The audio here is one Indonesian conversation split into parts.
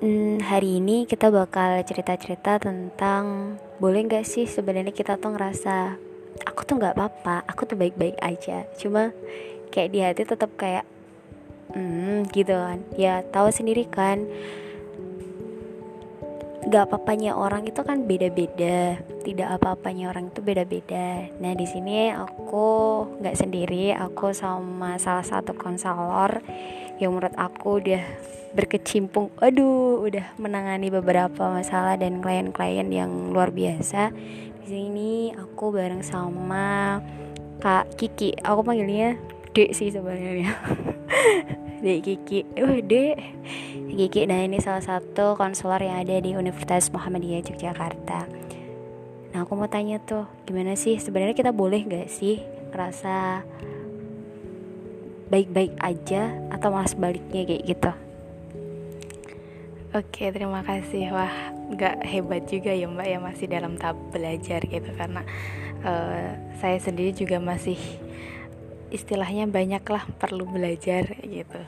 Hmm, hari ini kita bakal cerita-cerita tentang boleh nggak sih sebenarnya kita tuh ngerasa aku tuh nggak apa-apa, aku tuh baik-baik aja. Cuma kayak di hati tetap kayak hmm gitu kan. Ya tahu sendiri kan gak apa-apanya orang itu kan beda-beda tidak apa-apanya orang itu beda-beda nah di sini aku nggak sendiri aku sama salah satu konselor yang menurut aku udah berkecimpung. Aduh udah menangani beberapa masalah dan klien-klien yang luar biasa. Di sini aku bareng sama Kak Kiki. Aku panggilnya Dek sih sebenarnya. Dek Kiki. Uh Dek Kiki. Nah ini salah satu konselor yang ada di Universitas Muhammadiyah Yogyakarta. Nah aku mau tanya tuh gimana sih? Sebenarnya kita boleh gak sih ngerasa baik-baik aja atau malah sebaliknya kayak gitu Oke, terima kasih. Wah, nggak hebat juga ya Mbak ya masih dalam tahap belajar gitu karena uh, saya sendiri juga masih istilahnya banyak lah perlu belajar gitu.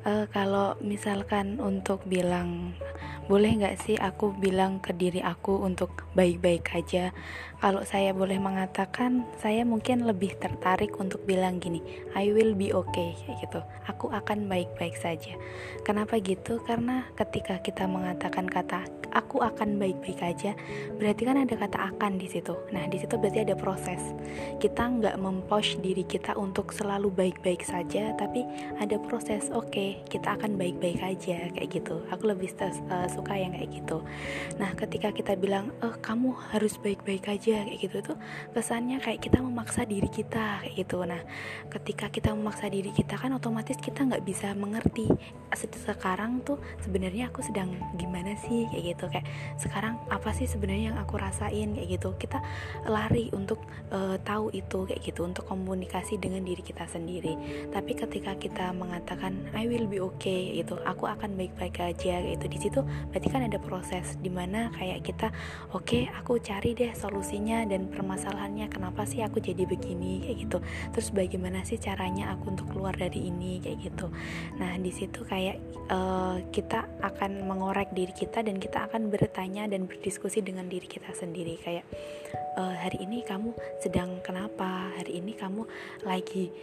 Uh, kalau misalkan untuk bilang boleh nggak sih aku bilang ke diri aku untuk baik-baik aja kalau saya boleh mengatakan saya mungkin lebih tertarik untuk bilang gini I will be okay gitu. Aku akan baik-baik saja. Kenapa gitu? Karena ketika kita mengatakan kata aku akan baik-baik aja berarti kan ada kata akan di situ. Nah di situ berarti ada proses. Kita nggak mempush diri kita untuk selalu baik-baik saja tapi ada proses oke okay, kita akan baik-baik aja kayak gitu. Aku lebih uh, suka yang kayak gitu. Nah ketika kita bilang eh kamu harus baik-baik aja aja kayak gitu. Tuh kesannya kayak kita memaksa diri kita kayak gitu. Nah ketika kita memaksa diri kita kan otomatis kita nggak bisa mengerti sekarang tuh sebenarnya aku sedang gimana sih? Kayak gitu. Kayak sekarang apa sih sebenarnya yang aku rasain? Kayak gitu. Kita lari untuk uh, tahu itu kayak gitu. Untuk komunikasi dengan diri kita sendiri. Tapi ketika kita mengatakan I will be okay gitu. Aku akan baik-baik aja gitu. Di situ berarti kan ada proses di mana kayak kita oke okay, aku cari deh solusinya dan permasalahannya kenapa sih aku jadi begini kayak gitu. Terus bagaimana sih caranya aku untuk keluar dari ini kayak gitu. Nah di situ kayak uh, kita akan mengorek diri kita dan kita akan bertanya dan berdiskusi dengan diri kita sendiri. Kayak uh, hari ini kamu sedang kenapa? Hari ini kamu lagi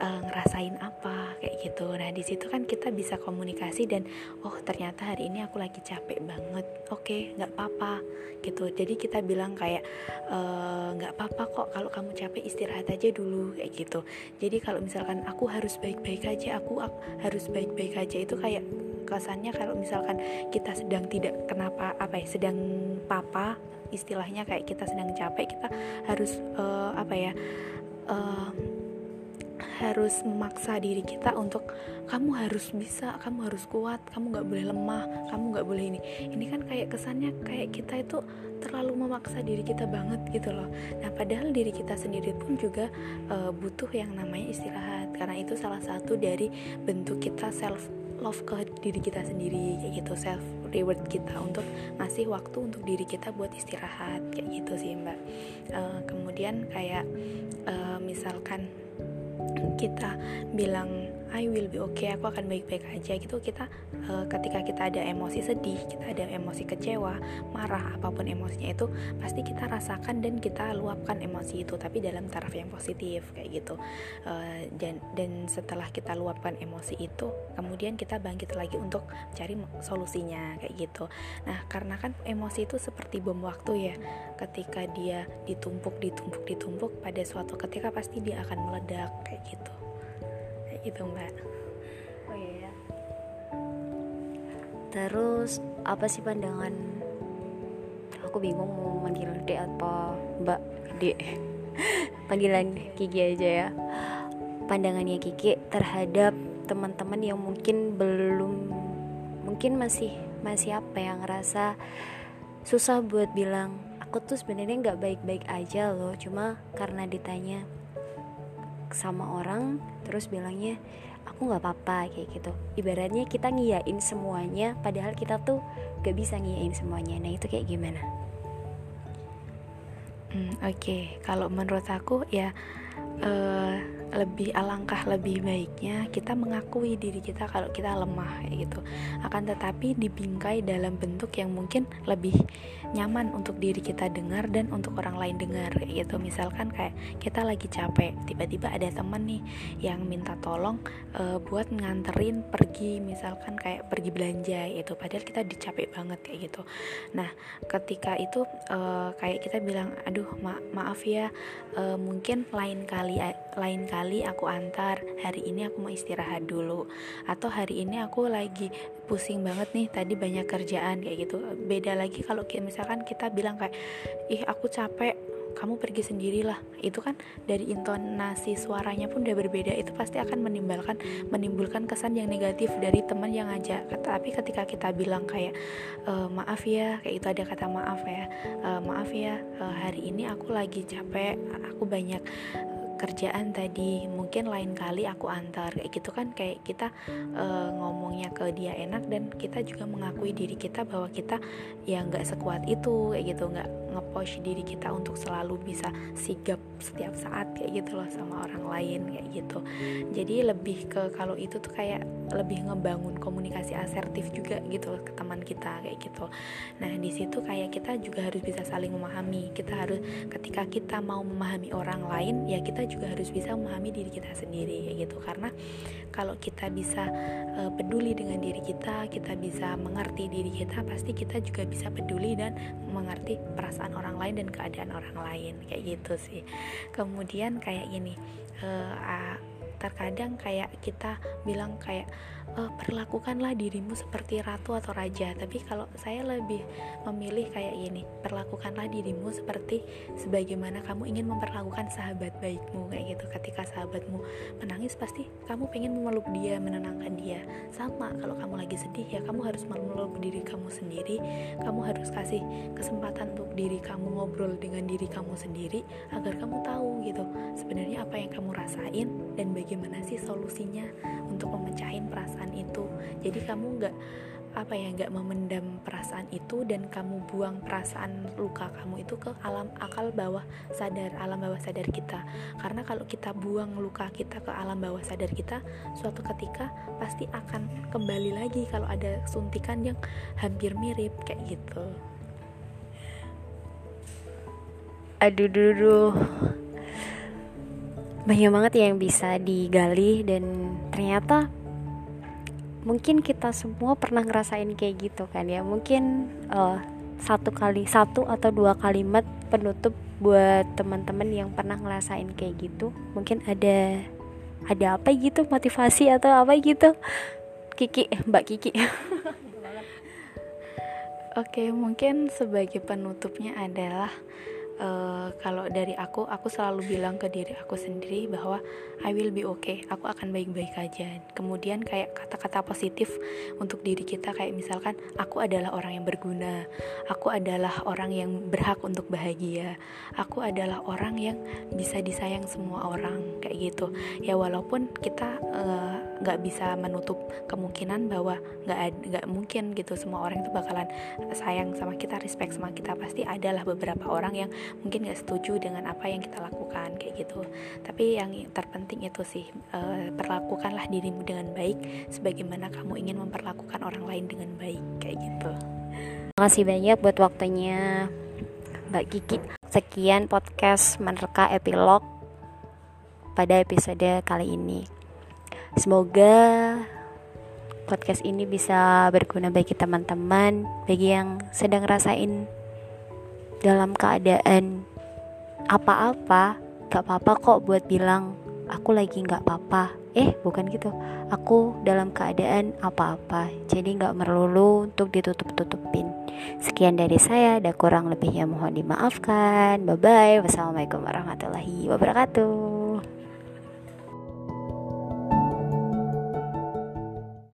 uh, ngerasain apa kayak gitu. Nah di situ kan kita bisa komunikasi dan oh ternyata hari ini aku lagi capek banget. Oke okay, nggak apa-apa gitu. Jadi kita bilang kayak Eh, nggak uh, apa-apa kok kalau kamu capek istirahat aja dulu kayak gitu. Jadi kalau misalkan aku harus baik-baik aja aku, aku harus baik-baik aja itu kayak kesannya kalau misalkan kita sedang tidak kenapa apa ya sedang papa istilahnya kayak kita sedang capek kita harus uh, apa ya uh, harus memaksa diri kita untuk kamu harus bisa, kamu harus kuat, kamu nggak boleh lemah, kamu nggak boleh ini. Ini kan kayak kesannya kayak kita itu terlalu memaksa diri kita banget gitu loh. Nah padahal diri kita sendiri pun juga uh, butuh yang namanya istirahat karena itu salah satu dari bentuk kita self love ke diri kita sendiri kayak gitu self reward kita untuk ngasih waktu untuk diri kita buat istirahat kayak gitu sih mbak uh, kemudian kayak uh, misalkan kita bilang I will be okay aku akan baik-baik aja gitu. Kita uh, ketika kita ada emosi sedih kita ada emosi kecewa marah apa pun emosinya itu pasti kita rasakan dan kita luapkan emosi itu tapi dalam taraf yang positif kayak gitu. Uh, dan dan setelah kita luapkan emosi itu kemudian kita bangkit lagi untuk cari solusinya kayak gitu. Nah karena kan emosi itu seperti bom waktu ya. Ketika dia ditumpuk ditumpuk ditumpuk pada suatu ketika pasti dia akan meledak kayak gitu gitu mbak. Oh iya terus apa sih pandangan? Aku bingung mau manggil dek apa mbak dek. Panggilan Kiki aja ya. Pandangannya Kiki terhadap teman-teman yang mungkin belum mungkin masih masih apa yang ngerasa susah buat bilang aku tuh sebenarnya nggak baik-baik aja loh cuma karena ditanya sama orang terus bilangnya aku nggak apa-apa kayak gitu. Ibaratnya kita ngiyain semuanya padahal kita tuh gak bisa ngiyain semuanya. Nah itu kayak gimana? Hmm, oke. Okay. kalau menurut aku ya uh, lebih alangkah lebih baiknya kita mengakui diri kita kalau kita lemah gitu. Akan tetapi dibingkai dalam bentuk yang mungkin lebih nyaman untuk diri kita dengar dan untuk orang lain dengar kayak gitu. Misalkan kayak kita lagi capek tiba-tiba ada teman nih yang minta tolong uh, buat nganterin pergi misalkan kayak pergi belanja itu padahal kita dicapek banget kayak gitu. Nah ketika itu uh, kayak kita bilang aduh ma maaf ya uh, mungkin lain kali lain kali kali aku antar hari ini aku mau istirahat dulu. Atau hari ini aku lagi pusing banget nih tadi banyak kerjaan kayak gitu. Beda lagi kalau misalkan kita bilang kayak ih aku capek kamu pergi sendirilah. Itu kan dari intonasi suaranya pun udah berbeda itu pasti akan menimbulkan menimbulkan kesan yang negatif dari teman yang ngajak. Tapi ketika kita bilang kayak e, maaf ya kayak itu ada kata maaf ya e, maaf ya e, hari ini aku lagi capek aku banyak kerjaan tadi mungkin lain kali aku antar. Kayak gitu kan kayak kita uh, ngomongnya ke dia enak dan kita juga mengakui diri kita bahwa kita ya nggak sekuat itu kayak gitu. Nggak ngepush diri kita untuk selalu bisa sigap setiap saat kayak gitu loh sama orang lain kayak gitu. Jadi lebih ke kalau itu tuh kayak lebih ngebangun komunikasi asertif juga gitu loh ke teman kita kayak gitu. Nah di situ kayak kita juga harus bisa saling memahami. Kita harus ketika kita mau memahami orang lain ya kita juga harus bisa memahami diri kita sendiri kayak gitu. Karena kalau kita bisa uh, peduli dengan diri kita kita bisa mengerti diri kita pasti kita juga bisa peduli dan mengerti perasaan orang lain dan keadaan orang lain kayak gitu sih. Kemudian kayak gini uh, terkadang kayak kita bilang kayak e, perlakukanlah dirimu seperti ratu atau raja. Tapi kalau saya lebih memilih kayak gini perlakukanlah dirimu seperti sebagaimana kamu ingin memperlakukan sahabat baikmu kayak gitu. Ketika sahabatmu menangis pasti kamu pengen memeluk dia menenangkan dia. Sama kalau kamu lagi sedih ya kamu harus memeluk diri kamu sendiri. Kamu harus kasih kesempatan untuk diri kamu ngobrol dengan diri kamu sendiri agar kamu tahu gitu sebenarnya apa yang kamu rasain dan bagaimana sih solusinya untuk memecahin perasaan itu. Jadi kamu nggak apa ya nggak memendam perasaan itu dan kamu buang perasaan luka kamu itu ke alam akal bawah sadar alam bawah sadar kita. Karena kalau kita buang luka kita ke alam bawah sadar kita suatu ketika pasti akan kembali lagi kalau ada suntikan yang hampir mirip kayak gitu. Aduh duh banyak banget ya yang bisa digali dan ternyata mungkin kita semua pernah ngerasain kayak gitu kan ya. Mungkin uh, satu kali satu atau dua kalimat penutup buat teman-teman yang pernah ngerasain kayak gitu. Mungkin ada ada apa gitu? Motivasi atau apa gitu? Kiki Mbak Kiki. Oke mungkin sebagai penutupnya adalah uh, kalau dari aku aku selalu bilang ke diri aku sendiri bahwa I will be okay aku akan baik-baik aja. Kemudian kayak kata-kata positif untuk diri kita kayak misalkan aku adalah orang yang berguna aku adalah orang yang berhak untuk bahagia aku adalah orang yang bisa disayang semua orang kayak gitu. Ya walaupun kita eh, nggak bisa menutup kemungkinan bahwa nggak nggak mungkin gitu semua orang itu bakalan sayang sama kita respect sama kita. Pasti adalah beberapa orang yang mungkin gak setuju dengan apa yang kita lakukan kayak gitu. Tapi yang terpenting itu sih uh, perlakukanlah dirimu dengan baik sebagaimana kamu ingin memperlakukan orang lain dengan baik kayak gitu. Terima kasih banyak buat waktunya Mbak Kiki. Sekian podcast menerka epilog pada episode kali ini semoga podcast ini bisa berguna bagi teman-teman bagi yang sedang rasain dalam keadaan apa-apa. Gak apa-apa kok buat bilang aku lagi gak apa-apa. Eh bukan gitu. Aku dalam keadaan apa-apa. Jadi gak merlulu untuk ditutup-tutupin. Sekian dari saya ada kurang lebihnya mohon dimaafkan. Bye bye wassalamualaikum warahmatullahi wabarakatuh